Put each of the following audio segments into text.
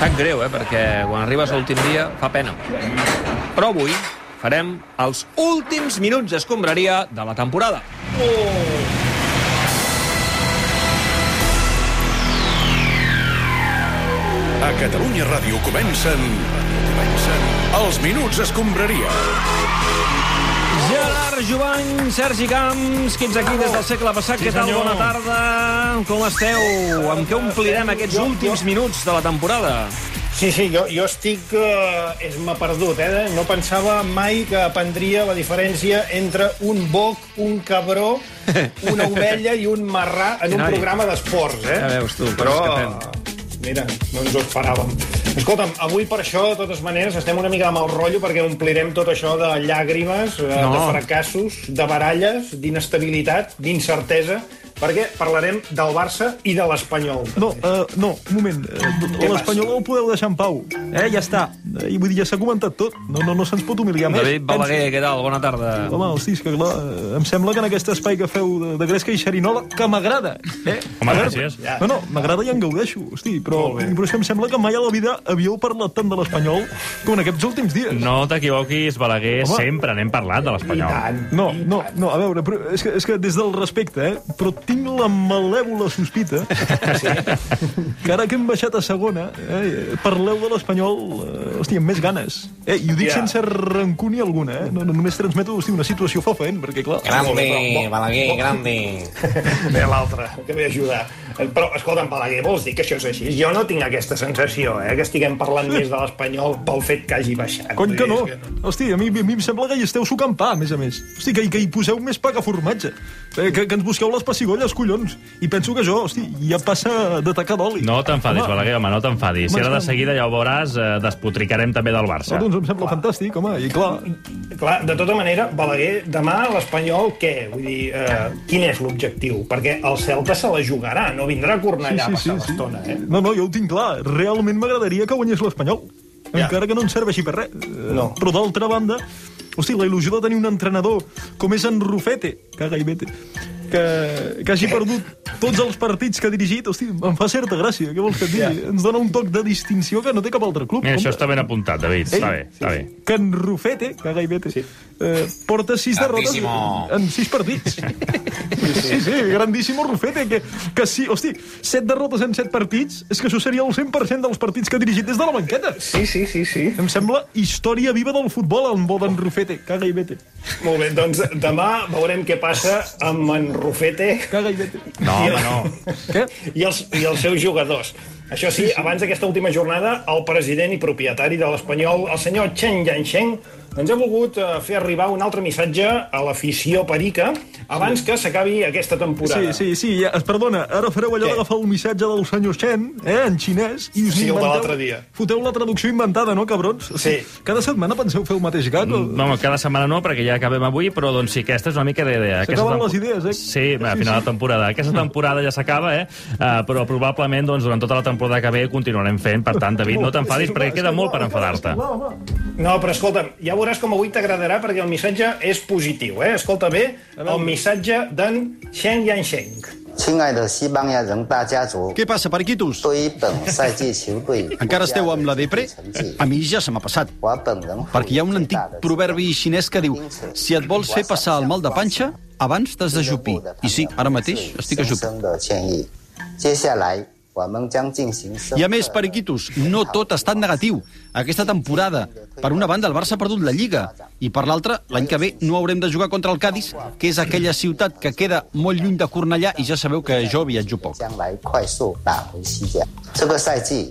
Sap greu, eh? Perquè quan arribes a l'últim dia fa pena. Però avui farem els últims minuts d'escombraria de la temporada. A Catalunya Ràdio comencen... comencen els Minuts Escombraria. Gerard Jovany, Sergi Camps, que ets aquí des del segle passat. Sí, què tal? Bona tarda. Com esteu? Amb què omplirem aquests últims minuts de la temporada? Sí, sí, jo, jo estic... Eh, és m'ha perdut, eh? No pensava mai que aprendria la diferència entre un boc, un cabró, una ovella i un marrà en un programa d'esports, eh? Ja veus tu, Però, coses mira, no ens ho esperàvem. Escolta'm, avui per això, de totes maneres, estem una mica de mal rotllo perquè omplirem tot això de llàgrimes, eh, No. de fracassos, de baralles, d'inestabilitat, d'incertesa, perquè parlarem del Barça i de l'Espanyol. No, uh, no, un moment. Uh, L'Espanyol el podeu deixar en pau. Eh, ja està. Eh, I vull dir, ja s'ha comentat tot. No, no, no se'ns pot humiliar més. David Balaguer, què tal? Bona tarda. Home, hosti, és que clar, eh, em sembla que en aquest espai que feu de, de Gresca i Xerinola, que m'agrada. Eh? Home, gràcies. No, no, m'agrada i en gaudeixo, hosti, però, però és que em sembla que mai a la vida havíeu parlat tant de l'Espanyol com en aquests últims dies. No t'equivoquis, Balaguer, Home. sempre n'hem parlat de l'Espanyol. No, no, no, a veure, però és, que, és que des del respecte, eh, però tinc la malèvola sospita que ara que hem baixat a segona, eh, parleu de l'Espanyol, eh, hosti, amb més ganes. Eh, I ho dic Ja. sense rancúnia alguna, eh? No, no, només transmeto hosti, una situació fafaent, perquè clar... Grande, Balaguer, grande. Ve l'altre, que ve a ajudar. Eh, Però, escolta'm, Balaguer, vols dir que això és així? Jo no tinc aquesta sensació, eh, que estiguem parlant més de l'Espanyol pel fet que hagi baixat. Cony que no. Dir, és Hosti, a mi, a mi em sembla que hi esteu sucant pa, a més a més. Hosti, que, que hi poseu més pa que formatge. Eh, que, que ens busqueu les pessigolles, collons. I penso que això, hosti, ja passa de tacar d'oli. No t'enfadis, Balaguer, home, no t'enfadis. Si ara de seguida ja ho veuràs, eh, despotricarem també del Barça. No, doncs em sembla fantàstic, home, i clar... Clar, de tota manera, Balaguer, demà l'Espanyol què? Vull dir, eh, quin és l'objectiu? Perquè el Celta se la jugarà, no vindrà a Cornellà a passar l'estona, eh? No, no, jo ho tinc clar. Realment m'agradaria que guanyés l'Espanyol. Ja. Encara que no ens serveixi per res. No. Però d'altra banda, hosti, la il·lusió de tenir un entrenador com és en Rufete, caga i vete, que, que hagi perdut tots els partits que ha dirigit, hosti, em fa certa gràcia. Què vols que et digui? Ens dona un toc de distinció que no té cap altre club. Mira, això que- està ben apuntat, David. Ei, Està bé, està bé. que en Rufete, caga i vete, sí. eh, porta sis derrotes en sis partits. sí, sí, grandíssimo Rufete, que, que sí, hosti, set derrotes en set partits, és que això seria el 100% dels partits que ha dirigit des de la banqueta. Sí, sí, sí, sí. Em sembla història viva del futbol, en bo d'en Rufete, caga i vete. Molt bé, doncs demà veurem què passa amb en Rufete Caga i vete. No, I- home, no. Què? i els, i els seus jugadors. Això sí, abans d'aquesta última jornada, el president i propietari de l'Espanyol, el senyor Chen Yansheng, ens ha volgut eh, fer arribar un altre missatge a l'afició perica abans que s'acabi aquesta temporada. Sí, sí, sí, ja, perdona, ara fareu allò d'agafar el missatge del senyor Chen, eh, en xinès, i us Sí, el de inventeu- l'altre dia. Foteu la traducció inventada, no, cabrons? O sigui, Sí. Cada setmana penseu fer el mateix gag? O... No, home, cada setmana no, perquè ja acabem avui, però doncs sí, aquesta és una mica d'idea. S'acaben tempo- les idees, eh? Sí, a Sí, final sí. de temporada. Aquesta temporada ja s'acaba, eh? Uh, però probablement doncs, durant tota la temporada que ve continuarem fent. Per tant, David, no t'enfadis, perquè queda molt per enfadar-te. No, però escolta'm, ja veuràs com avui t'agradarà perquè el missatge és positiu, eh? Escolta bé el missatge d'en Chen Yansheng. 亲爱的西班牙人大家族， Què passa, periquitos? 对于本赛季球队 Encara esteu amb la depre? A mi ja se m'ha passat. 我本人 Perquè hi ha un antic proverbi xinès que diu si et vols fer passar el mal de panxa, abans t'has de jupir. I sí, ara mateix estic a 深 jup. 深的歉意。接下来我们将进行深 i a més, periquitos, no tot ha estat negatiu. Aquesta temporada, per una banda, el Barça ha perdut la Lliga, i per l'altra, l'any que ve no haurem de jugar contra el Cádiz, que és aquella ciutat que queda molt lluny de Cornellà i ja sabeu que jo viatjo poc.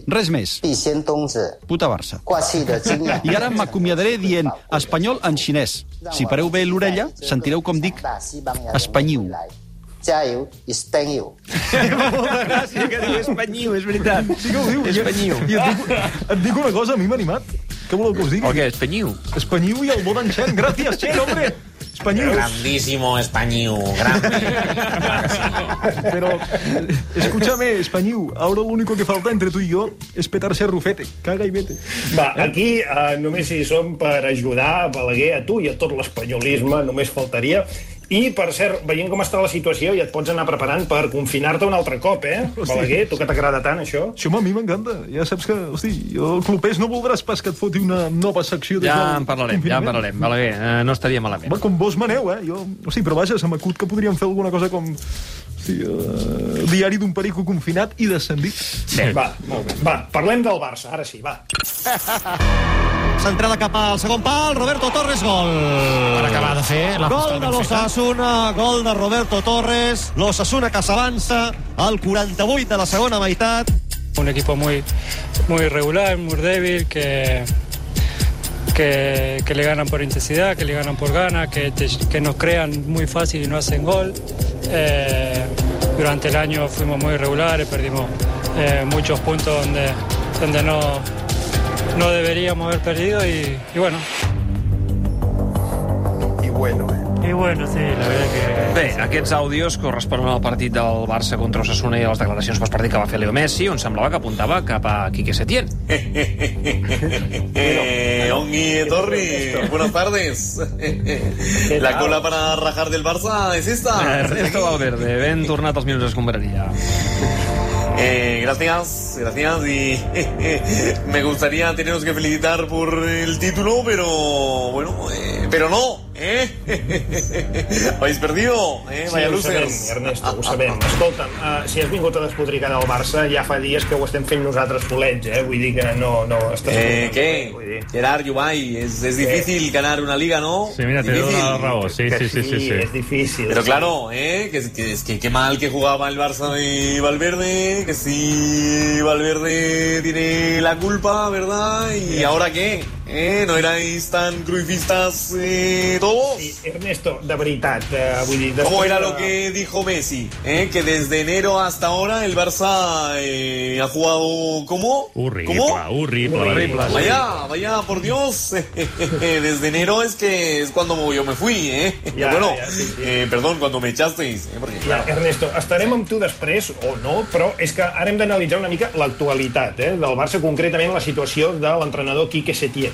Res més. Puta Barça. I ara m'acomiadaré dient espanyol en xinès. Si pareu bé l'orella, sentireu com dic espanyiu. Jaio, estenyo. sí que diu espanyol, és veritat. Sí que ho diu. I, et, dic, et dic una cosa, a mi m'ha animat. Què voleu que us digui? O què, espanyiu? Espanyiu i el bo d'en Xen. Gràcies, Xen, hombre. Espanyiu. Grandísimo Espanyiu. Grande. Però, escúchame, Espanyiu, ara l'únic que falta entre tu i jo és petarse a Rufete. Caga i vete. Va, aquí eh, només hi som per ajudar, Balaguer, a tu i a tot l'espanyolisme, només faltaria. I, per cert, veient com està la situació, ja et pots anar preparant per confinar-te un altre cop, eh? Hosti. Balaguer, tu que t'agrada tant, això. Això a mi m'encanta. Ja saps que, hosti, jo, el clubers no voldràs pas que et foti una nova secció Ja en parlarem, ja en parlarem. Balaguer, eh, no estaria malament. Home, com vos maneu, eh? Jo, hosti, però vaja, se m'acut que podríem fer alguna cosa com... Hosti, uh, diari d'un perico confinat i descendit. Bé, Va, molt bé. Va, parlem del Barça, ara sí, va. Centrada cap al segon pal, Roberto Torres, gol. Per acabar de fer la Gol de l'Osasuna, gol de Roberto Torres, l'Osasuna que s'avança al 48 de la segona meitat. Un equipo muy, muy irregular, muy débil, que, que, que le ganan por intensidad, que le ganan por ganas, que, que nos crean muy fácil y no hacen gol. Eh, durante el año fuimos muy irregulares, perdimos eh, muchos puntos donde, donde no, no deberíamos haber perdido y, y bueno. I bueno, eh? Y bueno, sí, la verdad que... Bé, aquests àudios corresponen al partit del Barça contra Osasuna i a les declaracions postpartit que va fer Leo Messi, on semblava que apuntava cap a Quique Setién. Eh, Ongi Torri, buenas tardes. La cola para rajar del Barça es esta. Ernesto Valverde, ben tornat als minuts escombraria. Eh, gracias, gracias. Y me gustaría teneros que felicitar por el título, pero bueno, eh, pero no, ¿eh? Habéis perdido, ¿eh? Sí, Vaya ho sabem. Ernesto, ho sabem. Escolta'm, uh, si has vingut a despotricar del Barça, ja fa dies que ho estem fent nosaltres solets, eh? Vull dir que no, no estàs... Eh, ¿Qué? dir... Gerard Yubay, es, es difícil ganar una liga, ¿no? Sí, mira, te doy Difícil. una raó. Sí, sí, sí, sí, sí. és difícil. Pero sí. claro, ¿eh? Que, que, es que qué mal que jugaba el Barça de Valverde, que si Valverde tiene la culpa, ¿verdad? ¿Y ahora qué? ¿Eh? ¿No erais tan cruifistas eh, todos? Sí, Ernesto, de veritat, eh, vull dir... ¿Cómo després era de- lo que dijo Messi? ¿Eh? Que desde enero hasta ahora el Barça eh, ha jugado... ¿Cómo? Horrible, ¿Cómo? horrible. Horrible. Vaya, vaya, por Dios. Desde enero es que es cuando yo me fui, ¿eh? Ya, bueno, ya, sí, sí. eh, perdón, cuando me echasteis. ¿eh? Porque, Ja, claro, Ernesto, estarem amb tu després, o no, però és que ara hem d'analitzar una mica l'actualitat eh, del Barça, concretament la situació de l'entrenador Quique Setién.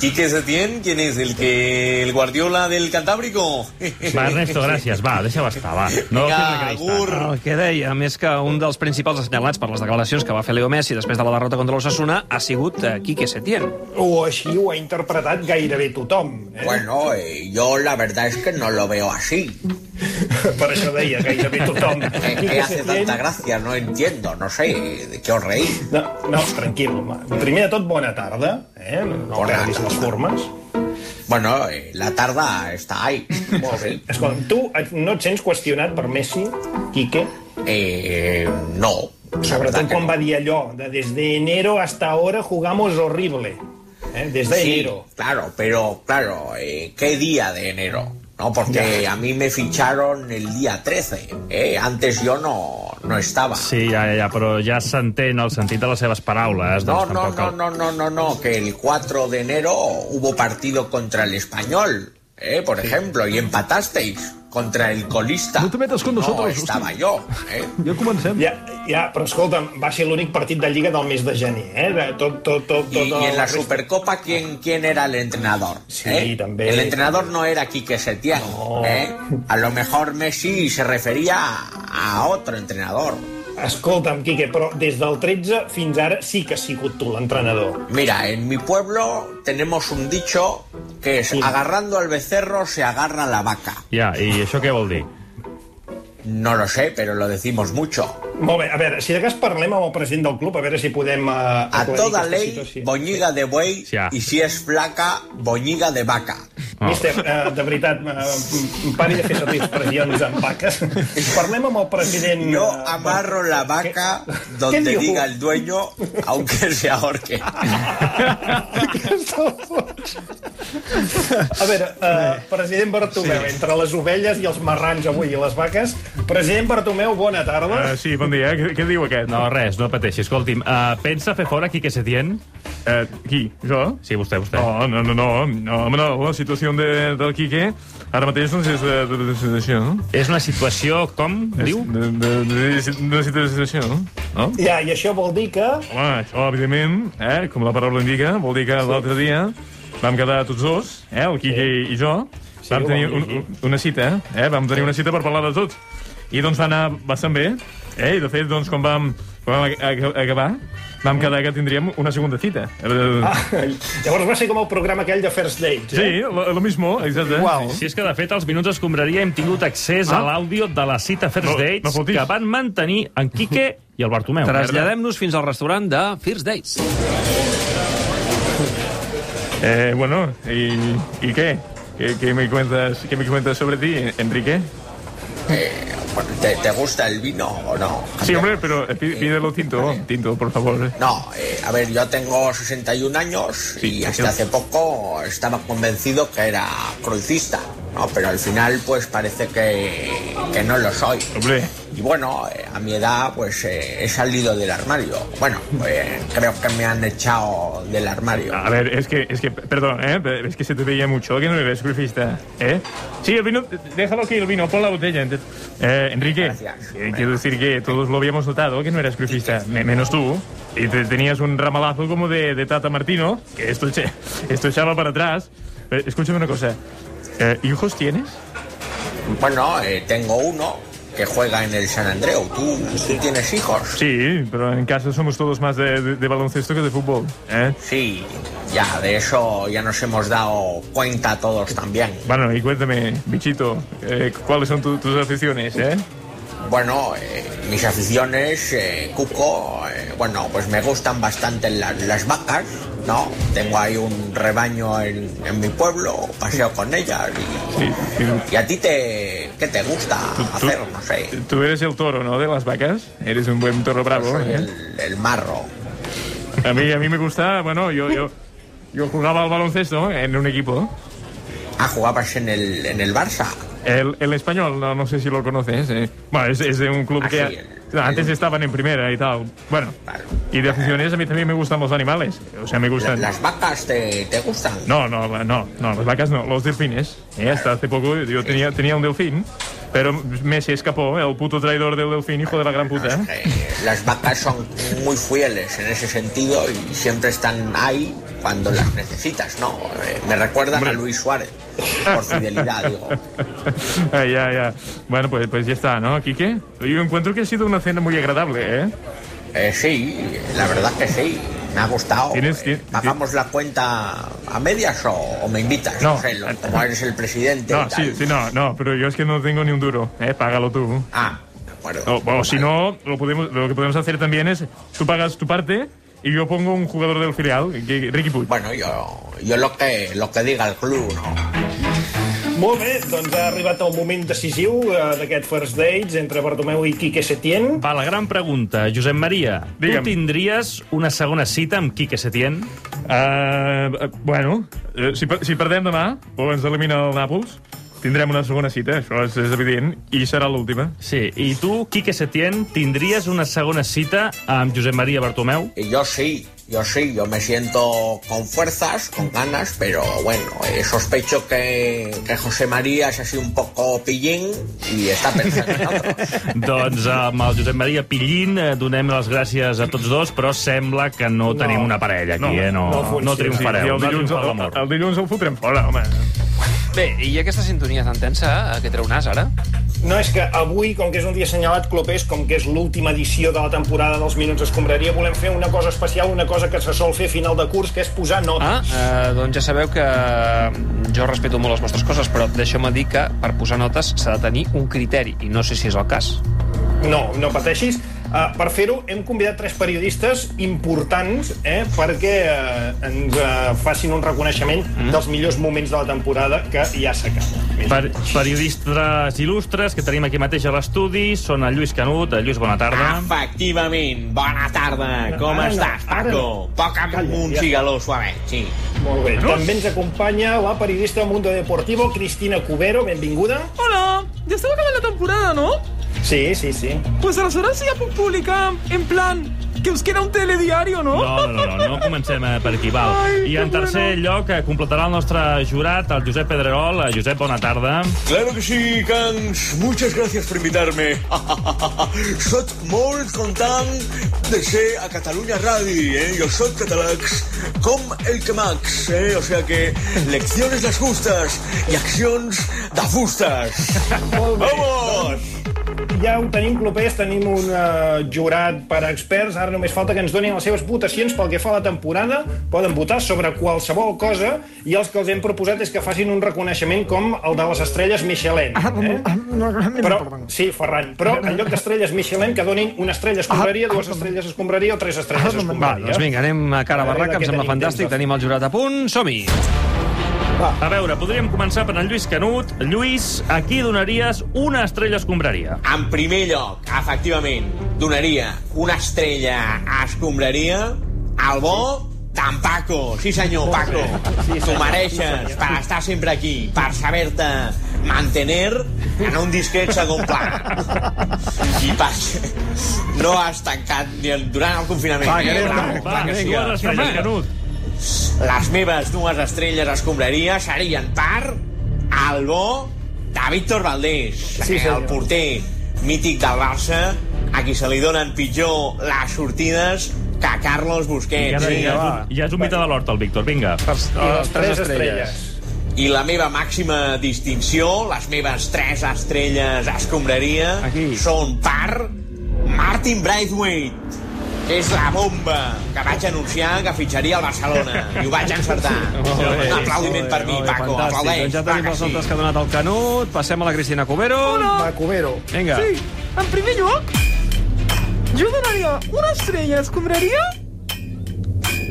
Quique Setién, ¿quién es? ¿El que el Guardiola del Cantábrico? Va, Ernesto, gràcies. Va, deixa-ho estar, va. No Vinga, agur. El que deia, més que un dels principals assenyalats per les declaracions que va fer Leo Messi després de la derrota contra l'Osasuna ha sigut eh, Quique Setién. O així ho ha interpretat gairebé tothom. Eh? Bueno, eh, yo la verdad es que no lo veo así. Per això deia gairebé tothom. Eh, ¿Qué hace tanta gracia? No entiendo, no sé, ¿de qué os reís? No, no, tranquil, home. Primer de tot, bona tarda. Eh? No Bona perdis les formes. Bueno, eh, la tarda está ahí. Molt bé. Escolta, tu no et sents qüestionat per Messi, Quique? Eh, no. Sobretot quan no. va dir allò, de desde enero hasta ahora jugamos horrible. Eh? Desde Sí, enero. claro, pero claro, eh, ¿qué día de enero? No, porque a mí me ficharon el día 13. ¿eh? Antes yo no, no estaba. Sí, ja, ja, ja, però ja s'entén el sentit de les seves paraules. No, Doncs no, no, no, no, no, no, que el 4 de enero hubo partido contra el español, ¿eh? por ejemplo, y empatasteis contra el colista. No te metas con No nosotros, estaba hostia. yo, ¿eh? Ja comencem. Ja, ja, però escolta'm, va ser l'únic partit de Lliga del mes de gener, eh? De Tot, tot, tot, Y, tot y en la resta- Supercopa, ¿quién, quién era el entrenador? Sí, ¿Eh? también. El entrenador no era Quique Setién. ¿eh? A lo mejor Messi se refería a otro entrenador. Escolta'm, Quique, però des del 13 fins ara sí que has sigut tu l'entrenador. Mira, en mi pueblo tenemos un dicho que es agarrando al becerro se agarra la vaca. Ja, i això què vol dir? No lo sé, pero lo decimos mucho. Molt bé, a veure, si de cas parlem amb el president del club, a veure si podem... Uh, A toda ley, boñiga de buey, Sí. y si es flaca, boñiga de vaca. Mister, uh, de veritat, uh, pari de fer servir expressions amb vaques. Parlem amb el president... Yo eh, amarro la vaca ¿Qué donde diga el dueño, aunque se ahorque. A veure, uh, president Bartomeu, sí. entre les ovelles i els marrans avui i les vaques, president Bartomeu, bona tarda. Uh, sí, bon dia. Què, què diu aquest? No, res, no pateixi. Escolti'm, uh, pensa fer fora Quique Setién? Eh, qui? Jo? Sí, vostè, vostè. No, no, no, no, no, home, no, la situació de, del Quique ara mateix doncs és de, de, de, de, això, no? És una situació, com, És diu? De, de, de, de, de situació, no? Ja, i això vol dir que... Home, això, evidentment, eh, com la paraula indica, vol dir que l'altre dia vam quedar tots dos, eh, el Quique sí. i jo, Sí, vam tenir vam un, una cita, eh? Vam tenir una cita per parlar de tot. I doncs va anar bastant bé, eh? I de fet, doncs, quan vam, quan vam ac- acabar, vam quedar que tindríem una segunda cita. Ah, llavors va ser com el programa aquell de First Dates, eh? Sí, lo, lo mismo, exacte. Uau. Si és que, de fet, als Minuts Escombraria hem tingut accés Ah. a l'àudio de la cita First No, Dates no que van mantenir en Quique i el Bartomeu. Traslladem-nos fins al restaurant de First Dates. Eh, bueno, ¿y, y qué? ¿Qué, qué me cuentas, ¿Qué me cuentas sobre ti, Enrique? Bueno, ¿te, te gusta el vino o no? Sí, hombre, pero eh, pí- pídelo tinto, tinto, por favor. No, eh, a ver, yo tengo 61 años y hasta hace poco estaba convencido que era crucista, ¿no? Pero al final, pues parece que, que no lo soy. Hombre. Y bueno, a mi edad, pues eh, he salido del armario. Bueno, eh, creo que me han echado del armario. A ver, es que, es que, perdón, ¿eh? Es que se te veía mucho que no eres crucifista, ¿eh? Sí, el vino, déjalo aquí, el vino, pon la botella. Eh, Enrique, quiero decir que todos lo habíamos notado que no eras crucifista, me- menos tú. Y te tenías un ramalazo como de, de Tata Martino, que esto, eche- esto echaba para atrás. Pero escúchame una cosa, ¿hijos tienes? Bueno, eh, tengo uno que juega en el San Andreu. ¿Tú, tú tienes hijos? Sí, pero en casa somos todos más de, de- de baloncesto que de fútbol, ¿eh? Sí, ya, de eso ya nos hemos dado cuenta todos también. Bueno, y cuéntame, bichito, eh, ¿cuáles son tu- tus aficiones, eh? Bueno, eh, mis aficiones, eh, Cuco, eh, bueno, pues me gustan bastante las, las vacas, ¿no? Tengo ahí un rebaño en, en mi pueblo, paseo con ellas y, y a ti te, ¿qué te gusta hacer? No sé, Tú eres el toro, ¿no? De las vacas. Eres un buen toro bravo, soy ¿eh? el, el marro. A mí, a mí me gusta, bueno, yo, yo, yo jugaba al baloncesto en un equipo. Ah, jugabas en el, en el Barça. El, el español, no, no sé si lo conoces. eh. Bueno, es, es de un club Ah, que no, antes estaban en primera y tal. Bueno, y de aficiones a mí también me gustan los animales. O sea, me gustan... ¿Las vacas te, te gustan? No, no, no, no, las vacas no, los delfines. Eh, hasta hace poco yo tenía, tenía un delfín, pero Messi escapó, el puto traidor del delfín, hijo de la gran puta. Eh, las vacas son muy fieles en ese sentido y siempre están ahí cuando las necesitas, ¿no? Eh, me recuerdan a Luis Suárez, por fidelidad, digo. Ah, ya, ya. Bueno, pues, pues ya está, ¿no, Quique? Yo encuentro que ha sido una cena muy agradable, ¿eh? Eh, sí, la verdad que sí. Me ha gustado. Tienes- Eh, ¿Pagamos la cuenta a medias o, o me invitas? No, No. sé, lo- como eres el presidente. No, sí, sí, no, no, pero yo es que no tengo ni un duro, ¿eh? Págalo tú. Ah, de acuerdo. O, o si no, lo, podemos, lo que podemos hacer también es, tú pagas tu parte y yo pongo un jugador del filial, Ricky Puig. Bueno, yo, yo lo que lo que diga el club, ¿no? Molt bé, doncs ha arribat el moment decisiu eh, d'aquest First Dates entre Bartomeu i Quique Setién. Va, la gran pregunta. Josep Maria, Digue'm. tu tindries una segona cita amb Quique Setién? Uh, bueno, si, per- si perdem demà o ens elimina el Nàpols, tindrem una segona cita, això és, és evident, i serà l'última. Sí, i tu, Quique Setién, tindries una segona cita amb Josep Maria Bartomeu? Yo sí, yo sí, yo me siento con fuerzas, con ganas, pero bueno, eh, sospecho que, que José María es así un poco pillín y está pensando en otro. doncs amb el Josep Maria Pillín eh, donem les gràcies a tots dos, però sembla que no, tenim una parella aquí, eh? No, no, no triomfareu. Sí, el, no dilluns, el, el dilluns el fotrem fora, home. Bé, i aquesta sintonia tan tensa, eh, què treu nas, ara? No, és que avui, com que és un dia assenyalat clopés, com que és l'última edició de la temporada dels Minuts Escombraria, volem fer una cosa especial, una cosa que se sol fer a final de curs, que és posar Ah, notes. eh, doncs ja sabeu que jo respeto molt les vostres coses, però deixeu-me dir que per posar notes s'ha de tenir un criteri, i no sé si és el cas. No, no pateixis. Uh, per fer-ho hem convidat tres periodistes importants eh, perquè uh, ens uh, facin un reconeixement mm. dels millors moments de la temporada que ja s'acaba. Per, periodistes il·lustres que tenim aquí mateix a l'estudi són el Lluís Canut. El Lluís, bona tarda. Efectivament, bona tarda. Com Ara estàs, ara Paco? Poc amb Calla, un ja cigaló suavet, sí. Molt bé. També ens acompanya la periodista del Mundo Deportivo, Cristina Cubero. Benvinguda. Hola, ya estaba acabando la temporada, ¿no? Sí, sí, sí. Pues aleshores sí ja puc publicar en plan que us queda un telediario, no? No, no, no, no, no comencem eh, per aquí, val. Ai, I en que tercer lloc eh, completarà el nostre jurat, el Josep Pedrerol. Eh, Josep, bona tarda. Claro que sí, Cans. Muchas gracias por invitarme. Soc molt content de ser a Catalunya Ràdio, eh? Jo soc catalans com el que max, eh? O sea que lecciones las justas i accions de fustes. Molt bé. Vamos! Ja ho tenim clopers, tenim un uh, jurat per experts. Ara només falta que ens donin les seves votacions pel que fa a la temporada. Poden votar sobre qualsevol cosa i els que els hem proposat és que facin un reconeixement com el de les estrelles Michelin. Eh? Però, sí, Ferran, però en lloc d'estrelles Michelin que donin una estrella escombraria, dues estrelles escombraria o tres estrelles Va, escombraria. doncs vinga, anem a cara a barraca, em sembla fantàstic. Tenim el jurat a punt, som-hi! A veure, podríem començar per en Lluís Canut. Lluís, a qui donaries una estrella escombraria? En primer lloc, efectivament, donaria una estrella a escombraria al bo d'en Paco. Sí, senyor, Paco. T'ho mereixes per estar sempre aquí, per saber-te mantener en un discret segon pla. I perquè no has tancat ni el, durant el confinament. Va, que eh? anem, Clar, va, clar que sí. dues estrelles, Canut. Les meves dues estrelles escombraria serien per el bo de Víctor Valdés, Sí, el porter mític del Barça, a qui se li donen pitjor les sortides que a Carlos Ja, Busquets. ja, Sí, ja, és un- ja és un mite de l'hort, el Víctor, vinga. I les tres estrelles. I la meva màxima distinció, les meves tres estrelles escombraria, Aquí. són per Martin Braithwaite, és la bomba que vaig anunciar que fitxaria al Barcelona. I ho vaig encertar. Un aplaudiment per mi, bé, Paco. fantàstic. Aplaudeix. Doncs ja tenim que els sí. altres que ha donat el Canut. Passem a la Cristina Cubero. Va, Cubero. Vinga. Sí, en primer lloc, jo donaria una estrella escombraria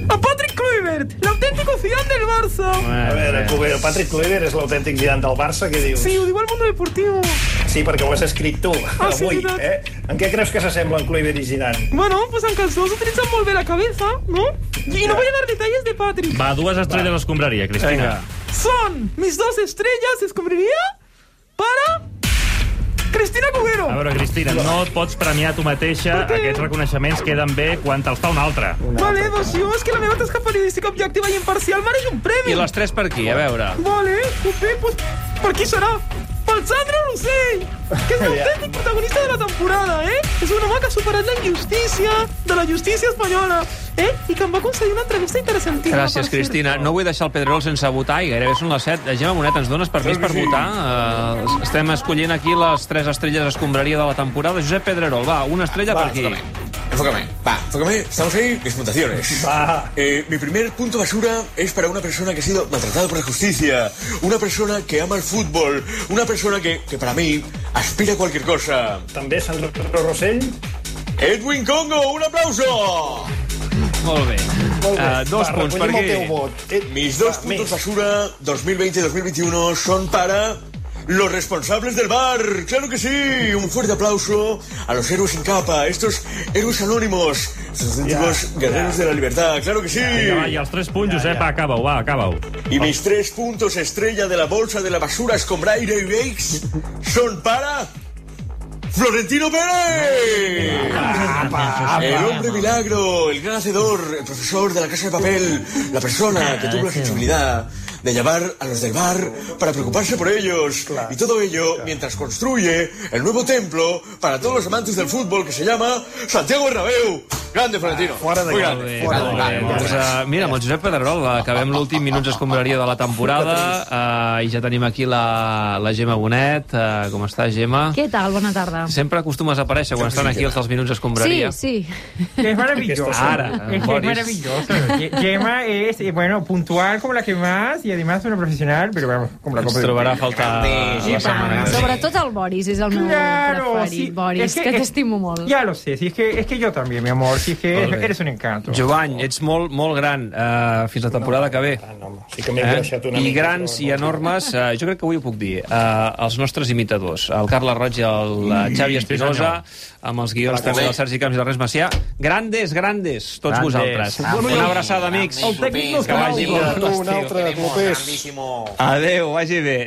a Patrick Kluivert, l'auténtico Zidane del Barça. A veure, Cubero, Patrick Kluivert és l'autèntic Zidane del Barça, què dius? Sí, ho diu el Mundo Deportivo. Sí, perquè ho has escrit tu, Ah, sí, avui. veritat. Eh? En què creus que s'assemblen Kluivert i Zidane? Bueno, pues aunque los dos utilizan molt bé la cabeza, ¿no? Y no voy a dar detalles de Patrick. Va, dues estrelles escombraria, Cristina. Vinga. Son mis dos estrellas escombraria para Cristina Cubero. A veure, Cristina, no et pots premiar tu mateixa. Aquests reconeixements queden bé quan te'ls fa un altre. Vale, doncs jo és que la meva tasca periodística objectiva i imparcial mereix un premi. I les tres per aquí, a veure. Vale, bé, pues per qui serà? Sandro Rossell, que és l'autèntic protagonista de la temporada, eh? És un home que ha superat la injustícia de la justícia espanyola, eh? I que em va concedir una entrevista interessantíssima. Gràcies. Cristina. No vull deixar el Pedrerol sense votar i gairebé són les 7. Gemma Bonet, ens dones permís per votar? Uh, estem escollint aquí les tres estrelles escombraria de la temporada. Josep Pedrerol, va, una estrella per aquí. Enfócame, va, enfócame, estamos ahí, mis puntuaciones. Va. Eh, mi primer punto basura es para una persona que ha sido maltratada por la justicia, una persona que ama el fútbol, una persona que, que para mí aspira a cualquier cosa. També Sandro Rossell? Edwin Congo, un aplauso. Molt bé. Molt bé. Uh, dos Va, punts per recollim el aquí. teu vot. Eh, Mis dos va, puntos més. basura 2020-2021 son para los responsables del bar. Claro que sí. Un fuerte aplauso a los héroes sin capa, estos héroes anónimos, estos guerreros de la libertad. Claro que sí. Vinga, va, I els tres punts, Josep, va, acaba-ho, va, acaba-ho. Y mis tres puntos estrella de la bolsa de la basura Escombraire y Bakes son para... ¡Florentino Pérez! El hombre milagro, el gran hacedor, el profesor de la casa de papel, la persona que tuvo la sensibilidad de llamar a los del bar para preocuparse por ellos. Y todo ello mientras construye el nuevo templo para todos los amantes del fútbol que se llama Santiago Bernabéu. Grande, Florentino. Fora de Muy camp. grande. Molt bé, doncs, uh, mira, amb el Josep Pedrerol acabem l'últim minuts escombraria de la temporada uh, i ja tenim aquí la, la Gemma Bonet. Uh, com està, Gemma? Què tal? Bona tarda. Sempre acostumes a aparèixer quan estan aquí els dels minuts Sí, escombraria. sí. Es maravilloso. Ara, es, que es maravilloso. Gemma es, eh, bueno, puntual como la que más y además una profesional, pero vamos, como la Ens copa de trobarà a faltar la setmana. Sobretot el Boris és el meu Claro, preferit, sí. Boris, Es que- que, es- t'estimo molt. Ya lo sé, si es que, es que yo también, mi amor, si es que eres un encanto. Jovany, ets molt, molt gran. Uh, fins la temporada que ve. Sí que m'he deixat una I mica, grans però i no. enormes, uh, jo crec que avui ho puc dir, uh, els nostres imitadors, el Carles Roig i el uh, Xavi Espinosa, amb els guions també del Sergi Camps i del Res Macià. Grandes, grandes, tots Grandes. vosaltres. Una abraçada, amics. El tècnic no Que vagi molt. un altre, Clopés. Grandísimo. Adéu, vagi bé.